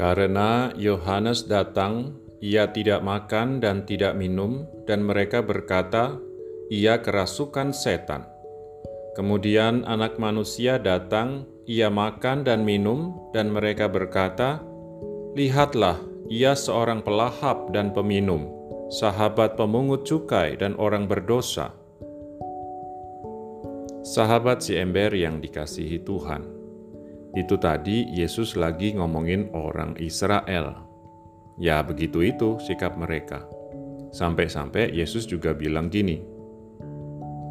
Karena Yohanes datang, ia tidak makan dan tidak minum, dan mereka berkata, "Ia kerasukan setan." Kemudian Anak Manusia datang, ia makan dan minum, dan mereka berkata, "Lihatlah, ia seorang pelahap dan peminum, sahabat pemungut cukai dan orang berdosa." Sahabat si ember yang dikasihi Tuhan, itu tadi Yesus lagi ngomongin orang Israel. Ya, begitu itu sikap mereka. Sampai-sampai Yesus juga bilang gini,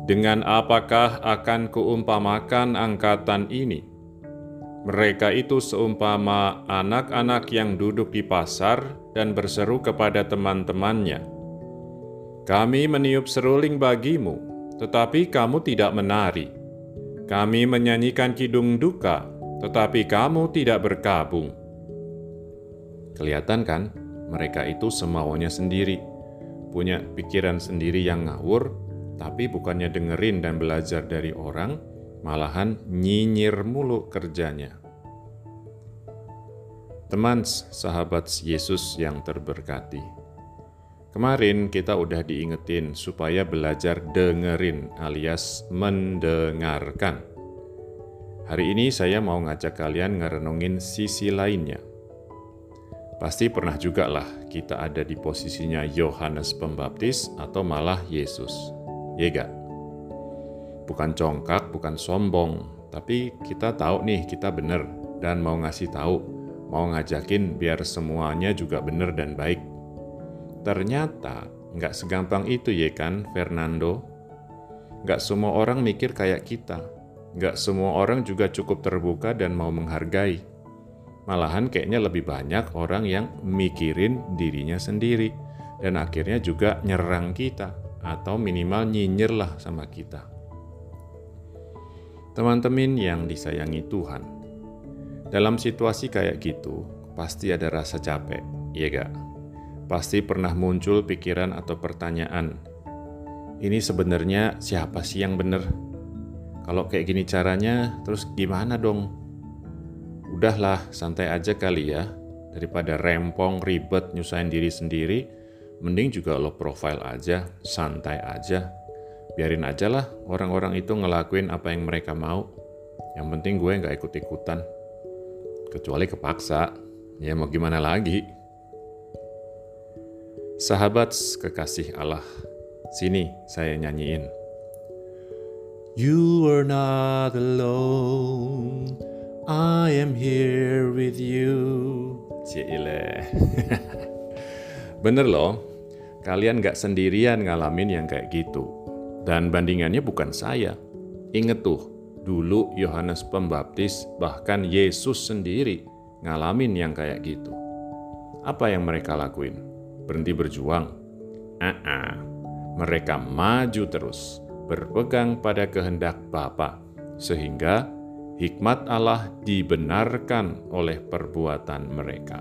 "Dengan apakah akan kuumpamakan angkatan ini? Mereka itu seumpama anak-anak yang duduk di pasar dan berseru kepada teman-temannya, 'Kami meniup seruling bagimu, tetapi kamu tidak menari. Kami menyanyikan kidung duka, tetapi kamu tidak berkabung.' Kelihatan kan, mereka itu semaunya sendiri, punya pikiran sendiri yang ngawur, tapi bukannya dengerin dan belajar dari orang, malahan nyinyir mulu kerjanya. Teman sahabat Yesus yang terberkati. Kemarin kita udah diingetin supaya belajar dengerin alias mendengarkan. Hari ini saya mau ngajak kalian ngerenungin sisi lainnya, Pasti pernah juga lah kita ada di posisinya Yohanes Pembaptis atau malah Yesus. Ya gak? Bukan congkak, bukan sombong, tapi kita tahu nih kita benar dan mau ngasih tahu, mau ngajakin biar semuanya juga benar dan baik. Ternyata nggak segampang itu ya kan, Fernando? Nggak semua orang mikir kayak kita. Nggak semua orang juga cukup terbuka dan mau menghargai Malahan kayaknya lebih banyak orang yang mikirin dirinya sendiri dan akhirnya juga nyerang kita atau minimal nyinyir lah sama kita. Teman-teman yang disayangi Tuhan, dalam situasi kayak gitu pasti ada rasa capek, iya gak? Pasti pernah muncul pikiran atau pertanyaan, ini sebenarnya siapa sih yang benar? Kalau kayak gini caranya, terus gimana dong? Udahlah santai aja kali ya. Daripada rempong ribet nyusahin diri sendiri mending juga lo profile aja santai aja. Biarin aja lah orang-orang itu ngelakuin apa yang mereka mau. Yang penting gue nggak ikut-ikutan. Kecuali kepaksa. Ya mau gimana lagi? Sahabat kekasih Allah sini saya nyanyiin You are not alone I am here with you. Cile. Bener loh, kalian gak sendirian ngalamin yang kayak gitu. Dan bandingannya bukan saya. Ingat tuh, dulu Yohanes Pembaptis bahkan Yesus sendiri ngalamin yang kayak gitu. Apa yang mereka lakuin? Berhenti berjuang? Ah, uh -uh. mereka maju terus, berpegang pada kehendak Bapa, sehingga hikmat Allah dibenarkan oleh perbuatan mereka.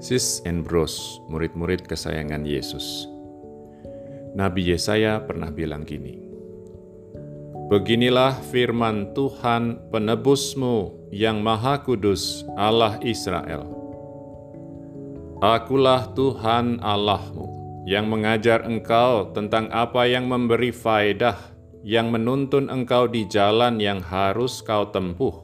Sis and Bros, murid-murid kesayangan Yesus. Nabi Yesaya pernah bilang gini, Beginilah firman Tuhan penebusmu yang maha kudus Allah Israel. Akulah Tuhan Allahmu yang mengajar engkau tentang apa yang memberi faedah yang menuntun engkau di jalan yang harus kau tempuh.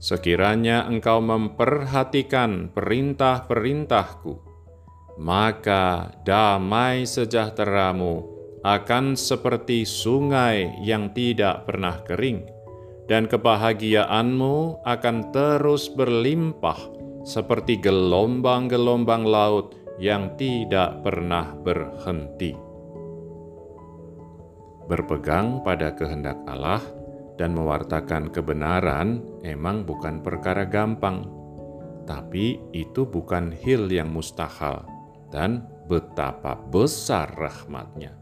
Sekiranya engkau memperhatikan perintah-perintahku, maka damai sejahteramu akan seperti sungai yang tidak pernah kering, dan kebahagiaanmu akan terus berlimpah seperti gelombang-gelombang laut yang tidak pernah berhenti berpegang pada kehendak Allah dan mewartakan kebenaran emang bukan perkara gampang, tapi itu bukan hil yang mustahil dan betapa besar rahmatnya.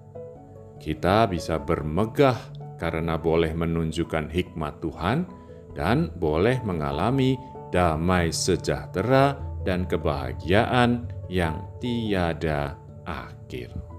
Kita bisa bermegah karena boleh menunjukkan hikmat Tuhan dan boleh mengalami damai sejahtera dan kebahagiaan yang tiada akhir.